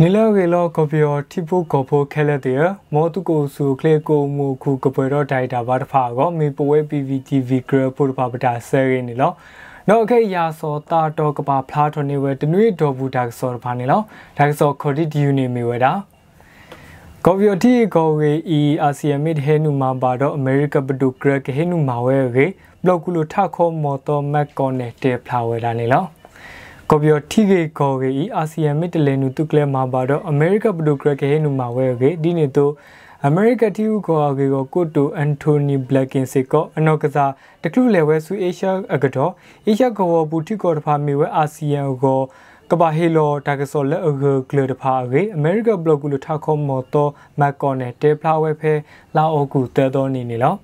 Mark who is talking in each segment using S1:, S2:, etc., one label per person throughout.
S1: နီလောကေလောကပီယောတိပုကဖိုခဲလက်တဲ့မောတုကိုစုကလေကိုမူခုကပွဲတော့ဒိုက်တာဘာတဖာကောမေပဝဲ PVTV ဂရပိုပပတာဆဲရင်းနီလောနော်ခေရာစောတာတော့ကပါဖလားထွန်နေဝဲတနွေဒေါ်ဘူးဒါဆောဖာနေလောဒါဆောခေါ်ဒီဒီယူနေမီဝဲတာကော်ဗီယတီကောဝေအီအာဆီယံမစ်ဟဲနူမာဘာတော့အမေရိကဘဒုဂရကဟဲနူမာဝဲရေဘလော့ကူလိုထခေါမော်တော်မက်ကောနဲ့တေဖလာဝဲတာနေလော ကော်ပီယတီကေကောဂေဤအာဆီယံမစ်တလဲနုတုကလဲမှာပါတော့အမေရိကဘဒုကရကေနုမှာဝဲကေဒီနေတော့အမေရိကတီဦးကောဂေကိုကိုတိုအန်တိုနီဘလက်ကင်စစ်ကောအနောက်ကစားတကလူလေဝဲဆူအေရှာအကတော့အေရှာကောဘူတီကောတဖာမီဝဲအာဆီယံကိုကဘာဟီလိုတာကဆောလက်အဂဂလတဖာရေအမေရိကဘလော့ကူလထခေါမော်တော်မက်ကောနဲ့တေဖလာဝဲဖဲလာအိုကူတဲတော်နေနေလော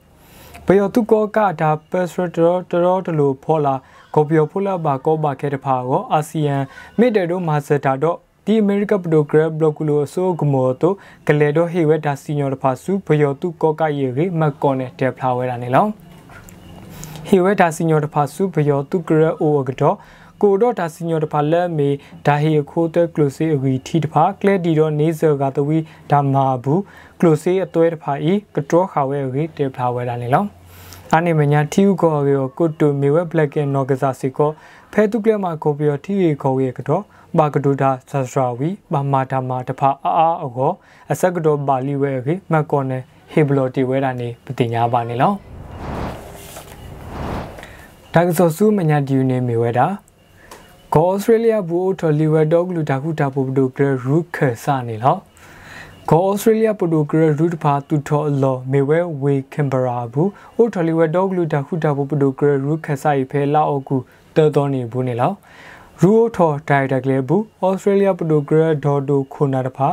S1: ဘယောတုကောကဒါပက်စရတော်တော်တလို့ဖော်လာ ကိုပီယိုဖူလာဘာကောဘာခဲတဖာကိုအာဆီယံမိတဲ့တို့မာစတာတော့ဒီအမေရိကပဒိုဂရက်ဘလော့ကူလိုဆိုဂမောတိုကလေဒိုဟေဝဲဒါစီညောတဖာစုဘယောတုကောကယေရေမက်ကောနဲ့တက်ဖလာဝဲတာနေလောဟေဝဲဒါစီညောတဖာစုဘယောတုဂရက်အိုကတော့ကိုတော့ဒါစီညောတဖာလက်မေဒါဟေခိုးတဲ့ကလိုဆေအဂီတီတဖာကလက်ဒီတော့နေဇောကတဝီဒါမာဘူးကလိုဆေအသွဲတဖာဤကတော်ခါဝဲရေတက်ဖလာဝဲတာနေလော အာနေမညာတီယူကောကေကိုတိုမီဝဲဘလက်ကင်နော်ကစားစီကိုဖဲတုကလမကိုပီယတီရီခေါကေကတော့ဘာကဒူဒါဆစရာဝီဘာမာတာမာတဖာအာအာအောအစကတော့ဘာလီဝဲခေမက်ကောနယ်ဟေဘလော်တီဝဲတာနေပတိညာပါနေလောဒါကစောဆူမညာဒီယူနေမီဝဲတာကောဩစတြေးလျဘူအိုထော်လီဝဲဒေါဂလူဒါခုတာပိုဒိုဂရရူခဆာနေလော ကောဩစတြေးလျပိုတိုဂရရူတဖာတူထော်လော်မေဝဲဝေကင်ဘရာဘူးအိုထော်လီဝဲဒေါဂလူတာခုတာပိုတိုဂရရူခဆိုင်ဖဲလာအိုကူတဲတော်နေဘူးနေလောရူအိုထော်ဒိုင်တက်လေဘူးဩစတြေးလျပိုတိုဂရဒေါ်ဒိုခုနာတဖာ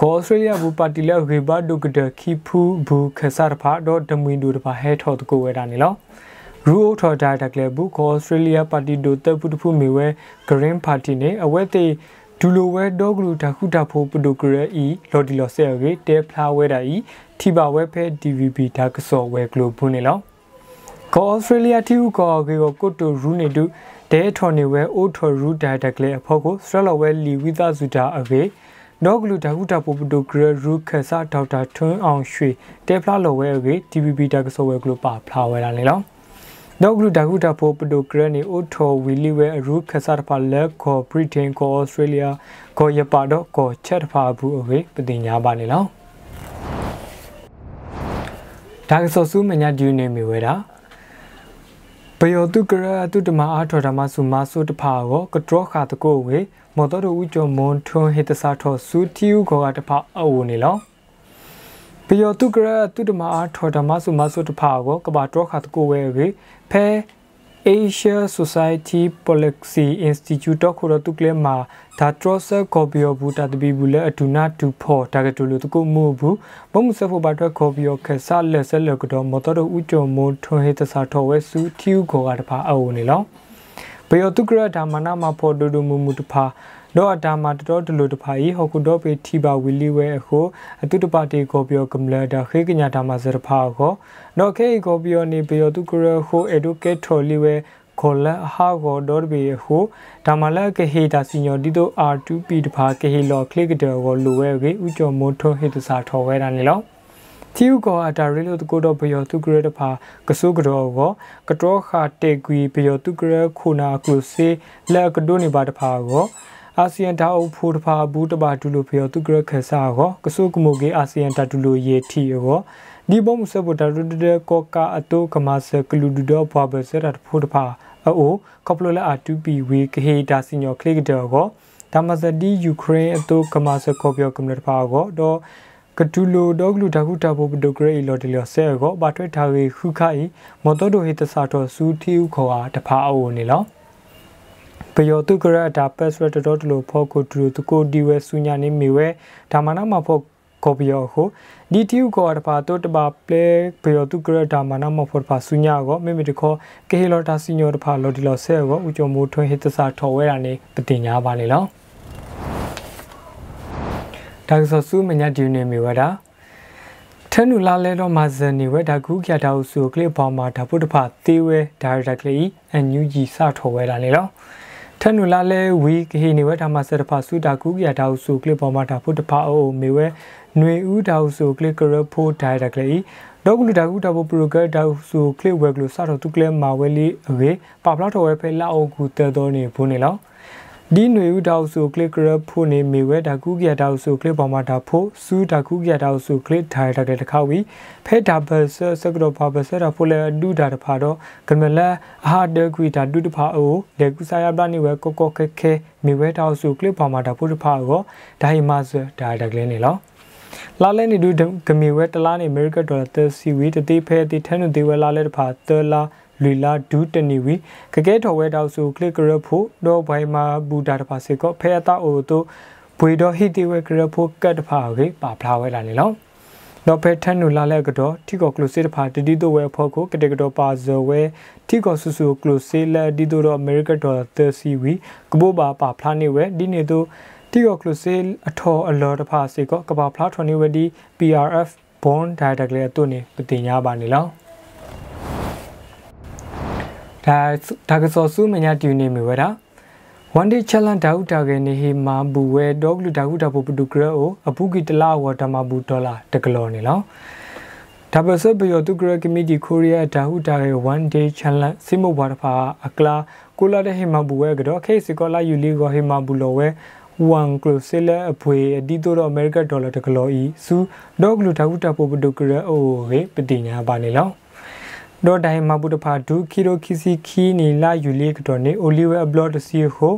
S1: ကောဩစတြေးလျဘူးပါတီလက်ရေဘာဒုကဒခီဖူဘူးခဆာတဖာဒေါ်ဒမွင်ဒူတဖာဟဲထော်တကိုဝဲတာနေလောရူအိုထော်ဒိုင်တက်လေဘူးကောဩစတြေးလျပါတီဒိုတပ်ဖူတဖူမီဝဲဂရင်းပါတီနေအဝဲတေ ဒူလိုဝဲဒေါဂလူတခုတာဖိုပဒိုဂရအီလော်ဒီလော်ဆဲရေတဲဖလာဝဲတာဤထိပါဝဲဖဲ DVB ဒါကစောဝဲဂလိုဘုန်နေလောကောဩစတြေးလျတီဦးကောဂေကိုကိုတိုရူနေတူတဲထော်နေဝဲအိုထော်ရူဒါတကလေအဖို့ကိုစတရလော်ဝဲလီဝိသစုတာအကေဒေါဂလူတခုတာဖိုပဒိုဂရရူခဆာဒေါက်တာထွန်းအောင်ရွှေတဲဖလာလော်ဝဲအကေ DVB ဒါကစောဝဲဂလိုပါဖလာဝဲတာနေလော ဒေါဂလူဒါဂူတာဖိုပဒိုဂရနီအိုထော်ဝီလီဝဲရူခဆာတဖာလက်ခေါ်ဘရစ်တိန်ခေါ်ဩစတြေးလျခေါ်ယပါတော့ခေါ်ချက်တဖာဘူးအဝေးပတင်ညာပါနေလောဒါကဆောဆူမညာဒီနေမီဝဲတာပယောတုကရတုတမအားထော်ဓမ္မစုမဆုတဖာကိုကတောခါတကိုဝေမော်တော်ဥကြုံမွန်ထွန်းဟေတစာထောစူတီယူခေါ်ကတဖာအဝနေလော ပယောတုကရတုတမအားထော်ဓမ္မစုမဆုတဖာကိုကဘာတောခါတကိုဝဲဝေဖဲ Asia Society Policy Institute ခုရတုကလေမှာဒါထရဆာကော်ပီယဘူတာတဘီဘူးလေအတူနာတူဖို့တာကတူလူတကုမှုဘူးဘုံစဖို့ဘာတော့ကော်ပီယခဆာလက်ဆက်လကတော့မတော်တို့ဥကြုံမွန်ထွန်ဟေတစာထော်ဝဲစုထီယူခေါ်ကတဖာအုံနေလောဘယောတုကရဒါမနာမဖို့ဒူဒူမူမူတဖာ တော့အတာမတတော်တလူတဖာဤဟောကုတော့ပေထီပါဝီလီဝဲအခုအတုတပါတီကိုပြောကမလဒါခေကညာတာမစရဖာကိုတော့ခေကိုပြောနေပေတုကရခုအဒုကေထော်လီဝဲခေါ်လက်ဟာကိုဒေါ်ဘီဟုဒါမလကဟေတာစီညိုဒီတို R2P တဖာကဟေလော်ကလစ်ဒေါ်ကိုလိုဝဲကေဥကျော်မွန်ထွန်းဟေတစာထော်ဝဲတာနေလောတီယူကောအတာရီလိုတကိုတော့ဘယောသူကရတဖာကဆုကတော်ကိုကတော်ခါတေကွီဘယောသူကရခုနာကုစေလက်ကဒိုနေပါတဖာကို အာဆီယံတာအုပ်ဖိုးတဖာဘူးတပါတူလိုဖျော်သူကရခဆာကိုကဆုကမိုကေအာဆီယံတာတူလိုယေတီကိုဒီဘုံစဘတာရဒဒကောကာအတိုကမဆကလူဒဒဘွားဘဆရတ်ဖိုးတဖာအိုကပလိုလာအတူပီဝေကဟေတာစညောကလစ်ဒေါကိုဒါမစဒီယူကရိန်းအတိုကမဆကောပြောကမ္လတဖာကိုတော့ကတူလိုဒေါဂလူတခုတာဖို့ဒိုဂရိလော်ဒီလော်ဆဲကိုဘာထွေထားရီခုခိုင်မော်တော်ဒိုဟေတစာတော်စူတီဥခေါ်အားတဖာအိုနေလော ပယောတုကရတာပတ်စရတတော်တလို့ဖောကိုတူတကိုဒီဝဲဆုညာနေမီဝဲဒါမနာမဖောကောပီယောကိုဒီတီယူကောတပါတော့တပါပလေပယောတုကရတာမနာမဖောပါဆုညာကိုမိမိတခေါ်ကေဟီလော်တာစီညိုတပါလော်ဒီလော်ဆဲကိုဥကြုံမိုးထွန်းဟစ်တစာထော်ဝဲတာနေပတင်ညာပါလေလောဒါကဆဆူမညာဒီနေမီဝဒါထနူလာလဲတော့မာဇန်နေဝဲဒါကူကြတာဟုဆိုကလစ်ပေါ်မှာဒါပုတဖာသေးဝဲဒါရိုက်တာကလေးအန်ယူဂျီစထော်ဝဲတာလေလော ထန်နူလာလဲဝီကဟီနေဝဲဒါမဆက်တဖာစုတာကူကရတာဟုဆိုကလစ်ပေါ်မှာဒါဖို့တဖာအိုမေဝဲနွေဦးတာဟုဆိုကလစ်ကရဖို့ဒိုင်ရက်ကလေးဒေါကလူတာကူတာဖို့ပရိုဂရက်တာဟုဆိုကလစ်ဝဲကလူစတော့သူကလမာဝဲလီအဝေးပါပလာတော်ဝဲဖဲလာအိုကူတဲတော်နေဘူးနေလော ဒီနွေဦးတောက်ဆိုကလစ်ကရဖို့နေမီဝဲဒါကူကရတောက်ဆိုကလစ်ပေါ်မှာဒါဖို့စူးဒါကူကရတောက်ဆိုကလစ်ထိုင်တဲ့တခါဝီဖဲဒါဘဆစကတော့ပါဘဆရာဖို့လေဒူဒါတဖာတော့ကမလာအဟာဒကွီဒါဒူတဖာအိုလေကူဆာယပလာနေဝဲကောကောခဲခဲမီဝဲတောက်ဆိုကလစ်ပေါ်မှာဒါဖို့တဖာကိုဒိုင်မာဆဒါဒါကလေးနေလောလာလဲနေဒူကမီဝဲတလားနေအမေရိကဒေါ်လာ30စီဝီတတိဖဲတိထန်နူဒီဝဲလာလဲတဖာတလာ လူလာဒူးတနီဝီကကဲထော်ဝဲတောက်စုကလစ်ကရဖို့တော့ဘိုင်မာဘူတာတဖာစေကောဖဲတာအိုတိုဘွေတော့ဟီတီဝဲကရဖို့ကတ်တဖာကေပါဖလာဝဲလာနေလောတော့ဖဲထန်နူလာလဲကတော့တီကောကလိုစီတဖာတတိတိုဝဲဖို့ကိုကတေကတော့ပါဇဝဲတီကောဆူဆူကလိုစီလက်ဒီတိုတော့အမေရိကဒေါ်လာ30ဝီကဘိုဘာပါဖလာနေဝဲဒီနေတော့တီကောကလိုစီအထော်အလော်တဖာစေကောကဘာဖလာထွန်နေဝဲဒီ PRF bond direct လေတုန်နေပတင်ညာပါနေလော ဒါဒါကစောစုမညာတူနေမီဝဒါ one day challenge ဒါဥတာကေနေဟီမာဘူဝဲဒေါဂလူဒါဥတာပပတူကရောအပူကီတလာဝဓမ္မဘူဒေါ်လာတကလောနေလောဒါပစဘယောတုကရကမီဒီကိုရီးယားဒါဥတာကေ one day challenge စိမဘဝဖာအကလာကိုလာတဲ့ဟီမာဘူဝဲကတော့ခေစီကောလာယူလီကိုဟီမာဘူလောဝဲဝန်ကလစလအဖွေဒီတိုတော့အမေရိကဒေါ်လာတကလောဤစူဒေါဂလူဒါဥတာပပတူကရအိုဝေပတိညာပါနေလော ဒေါ်ဒိုင်မဘူတဖာဒူခီရိုခီစီခီနီလာယူလီကတော့နေအိုလီဝဲအဘလော့တစီဟို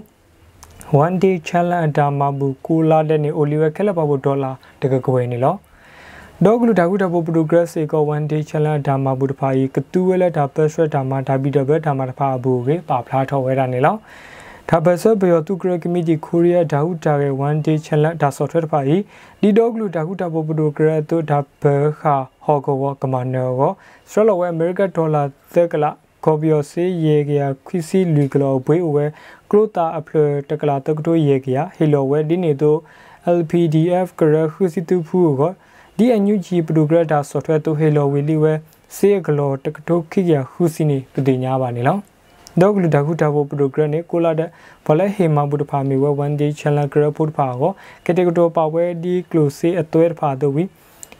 S1: one day challenge အတာမဘူကူလာတဲ့နေအိုလီဝဲခက်လက်ပါဖို့ဒေါ်လာတကကွယ်နေလောဒေါဂလူဒါကူတပိုပရိုဂရက်စေကော one day challenge ဒါမဘူတဖာဤကတူဝဲလက်ဒါပတ်ဆွဲဒါမဒါဘီဒဘဒါမတဖာဘူကေပါဖလားထော်ဝဲတာနေလော ဒါဘဆဘယောတုကရကမီတီကိုရီးယားဒါဟုတာရဲ့ one day challenge ဒါ software တပါဤဒီဒေါဂလူဒါဟုတာပိုပရိုဂရက်တို့ဒါဘခါဟောကောကမနောကိုစထရလဝဲအမေရိကဒေါ်လာသက်ကလာကော်ပီယိုစီရေကရခွီစီလူကလောဘွေဝဲကလိုတာအဖလတကလာတကတိုရေကရဟီလိုဝဲဒီနေတို့ LPDF ကရခွီစီတူဖူကိုဒီအန်ယူဂျီပရိုဂရက်တာ software တို့ဟီလိုဝီလီဝဲစေကလောတကတိုခိကရခူစီနီပတိညာပါနေလော ဒေါကလူတခုတာဖို့ပရိုဂရက်နဲ့ကိုလာတဲ့ဘလဲဟေမဘူတဖာမီဝဲ1 day challenge ကရဖို့တဖာကိုကတေကတိုပါဝဲဒီကလိုစီအသွဲတဖာတို့ဝီ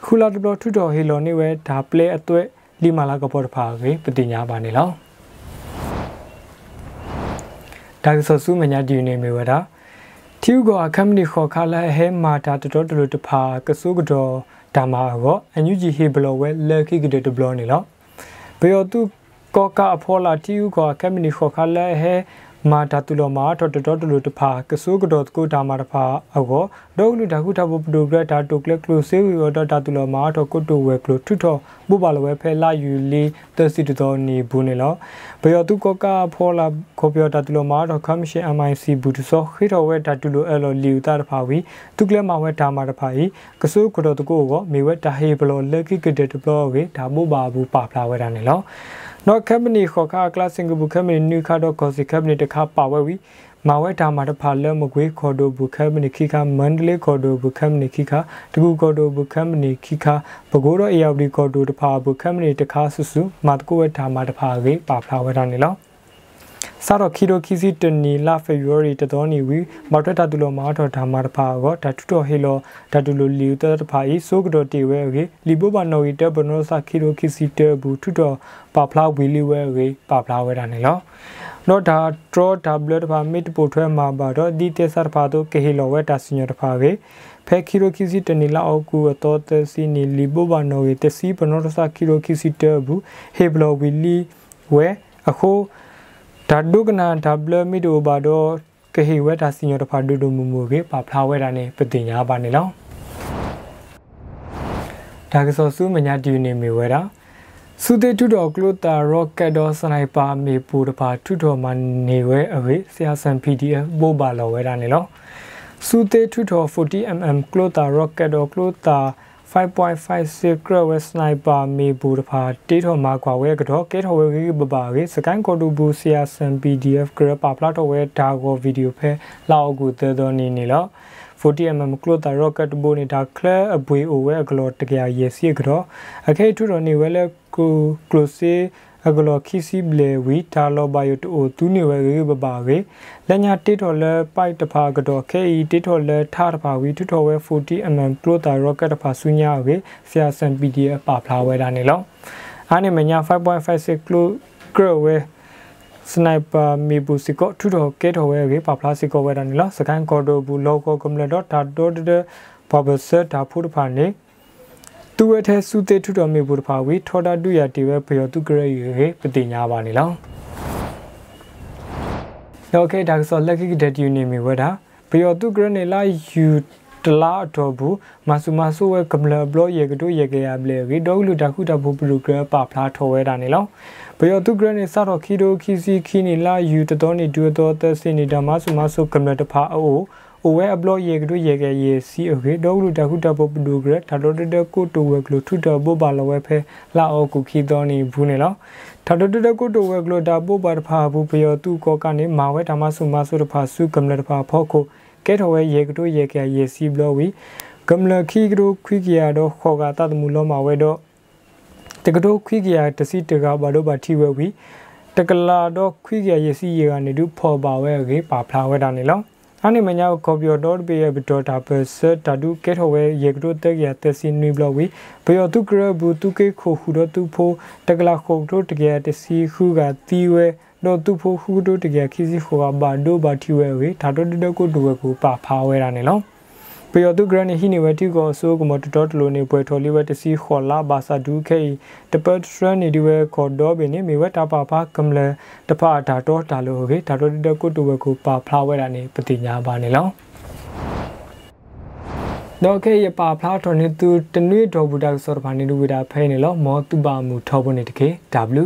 S1: ခူလာဒဘလထူတော်ဟီလိုနေဝဲဒါပလေအသွဲလီမာလာကပေါ်တဖာကေပတိညာပါနေလောဒါကဆဆူမညာဒီနေမီဝဒါတီဂောအခမ်နီခေါ်ခလာဟဲမာတာတတော်တလူတဖာကဆုကတော်ဒါမာကောအန်ယူဂျီဟေဘလဝဲလက်ခိကတဲ့ဒဘလနေလောဘေယောတု ကောကအဖောလာတီယူကောအခမ်နီခေါ်ခလာဟဲမာဓာတုလောမာတော်တော်တလူတဖာကဆုကတော်ကိုဒါမာတဖာအောဒေါကလူဓာကုထဘပဒိုဂရဓာတုကလကလုစေဝီတော်ဓာတုလောမာတော်ကုတုဝဲကလုထုထောဘုပါလဝဲဖဲလာယူလီတစီတော်နေဘူးနေလောဘယောတုကောကဖောလာခောပြောဓာတုလောမာတော်ခမရှင် MIC ဘူးတဆောခိတော်ဝဲဓာတုလောအလောလီယူတာတဖာဝီတုကလမဝဲဓာမာတဖာဤကဆုကတော်တကိုကိုမေဝဲဓာဟေဘလောလက်ကိကတဲ့တဘလောဝေဓာဘုပါဘူးပါဖလာဝဲတာနေလော နော်ကမ်ပနီခေါ်ခါကလစင်ကဘူကမ်ပနီနူခါတော့ကောစီကမ်ပနီတခါပါဝဲဝီမာဝဲတာမာတဖာလဲမကွေးခေါ်တော့ဘူကမ်ပနီခိခါမန္တလေးခေါ်တော့ဘူကမ်ပနီခိခါတကူခေါ်တော့ဘူကမ်ပနီခိခါဘကိုးတော့အေယော်ဒီခေါ်တော့တဖာဘူကမ်ပနီတခါဆူဆူမာတကူဝဲတာမာတဖာကေပါဖလာဝဲတာနေလော စာတော့ခီရိုခီစီတနီလာဖေဗရီတတော်နီဝီမော်တတာတူလိုမာတော်ဓမ္မတဖာကောဓာတုတော်ဟေလောဓာတုလိုလီတတဖာဤဆိုကတော်တီဝဲကေလီဘိုဘနိုဝီတဘနောစာခီရိုခီစီတဘူထုတော်ပါဖလာဝီလီဝဲကေပါဖလာဝဲတာနေလောနော်ဒါဒရောဒါဘလတဖာမစ်ပိုထွဲမှာပါတော့ဒီတေဆာတဖာတော့ကေဟီလောဝဲတာစညတဖာကေဖဲခီရိုခီစီတနီလာအောကူတော့တစီနီလီဘိုဘနိုဝီတစီဘနောစာခီရိုခီစီတဘူဟေဘလောဝီလီဝဲအခု ဒါဒုကနာဒဘလမီဒိုဘာတော့ကဟေဝဲတာစီညောတဖာဒူဒူမူမူကေပါဖလာဝဲတာနေပတင်ညာပါနေလောဒါကစောစုမညာဒီနေမီဝဲတာစုတေထုတော်ကလိုတာရော့ကက်တော်စနိုက်ပါမေပူတဖာထုတော်မနေဝဲအဝေးဆရာဆန် PDF ပို့ပါလောဝဲတာနေလောစုတေထုတော် 40mm ကလိုတာရော့ကက်တော်ကလိုတာ 5.56 grade sniper မေဘူတဖာတေးထော်မှာကွာဝဲကတော့ကဲထော်ဝဲကြီးပပါကြီးစကိုင်းကော်တူဘူဆီယာဆန် PDF ဂရပါပလာတော့ဝဲဒါကိုဗီဒီယိုဖဲလောက်ကူတဲတော်နေနေလော 40mm ကလိုတာ rocket ဘိုနေတာ clear အပွေအိုဝဲကလောတကရရေစီကတော့အခဲထူတော်နေဝဲလဲကို close အကလောခီစီဘလေဝီတာလောဘယတိုသူနေဝဲရေဘပါရေလညာတေထော်လဲပိုက်တဖာကတော့ခဲဤတေထော်လဲထားတဖာဝီထွထော်ဝဲ 40mm ပလိုတာရော့ကက်တဖာဆူညာရေဆရာဆန် PDF ပါဖလာဝဲတာနေလောအားနေမညာ5.56 kilo ကရဝဲစနိုက်ပါမီဘူစီကိုထူတော်ကဲတော်ဝဲရေပါဖလာစီကိုဝဲတာနေလောစကန်ကော်ဒိုဘူးလောကောကွန်မလတော့တာတိုးတဲ့ဘာဘဆတ်ဒါဖုတဖာနေ သူဝဲထဲစုတေထုတော်မေဘုဒ္ဓဘာဝီထောတာတုရတေဝဲဘေယောသူကရရေပတိညာပါနေလော Okay ဒါဆို lucky that you name me ဝဒါဘေယောသူကရနေလာ you တလာတော်ဘူးမဆူမဆိုးဝဲကမလဘလောရေကတို့ရေကရဘလေရီဒေါဂလူတခုတဘူပလူကရပါဖလားထောဝဲတာနေလောဘယောသူကရနေစတော့ခီတိုခီစီခီနေလာ you တတော်နေဒူတော်သစနေဓမ္မဆူမဆိုးကမလတဖာအိုး အိုဝဲအပလော့ရေကတို့ရေကရေစီအိုကေဒေါဂလူတခုတပုတ်ပဒူဂရထာတော်တကိုတိုဝဲကလူထုတပုတ်ပါလဝဲဖဲလာအောကူခီတော်နေဘူးနေလောထာတော်တကိုတိုဝဲကလူတပုတ်ပါတဖာဘူးပယောသူကောကနေမာဝဲဓမ္မဆုမဆုတဖာဆုကမ္လတဖာဖောကိုကဲတော်ဝဲရေကတို့ရေကရေစီဘလောဝီကမ္လခီကတို့ခွိကီယာတော့ခေါကတတမှုလောမှာဝဲတော့တကတို့ခွိကီယာတစီတကဘာလို့ပါထီဝဲဝီတကလာတော့ခွိကရရစီရကနေတူဖော်ပါဝဲကေပါဖလာဝဲတာနေလော အနေမညာကော်ပီတော်ဘေးဘတော်တာပစတာဒုကဲထော်ဝဲရေကတို့တက်ရတက်စီနွေဘလဝီဘေယောတုကရဘူးတုကေခိုခုတော့သူဖိုးတကလာခုတို့တကယ်တစီခုကတီဝဲတော့သူဖို့ခုတို့တကယ်ခီစီခိုကဘာဒိုဘာတီဝဲဝေဒါတော့တကိုဒိုဝဲကိုပါဖာဝဲတာနေလော ပယောတုဂရနေဟိနေဝတိကိုဆိုကမတတော်တလိုနေပွဲထော်လေးဝဲတစီခေါ်လာဘာစာဒူခဲတပတ်ထရနေဒီဝဲခေါ်တော့ဘင်းနေမေဝတာပါပါကမလတဖာဒါတော့ဒါလိုကေဒါတော့တကိုဒိုဝဲကိုပါဖလာဝဲတာနေပတိညာပါနေလောတော့ခဲရပါဖလားတော်နေသူတနွေတော်ဘူးတာဆော်ဘာနေလူဝိတာဖဲနေလောမောတူပါမူထောဘနေတကေ W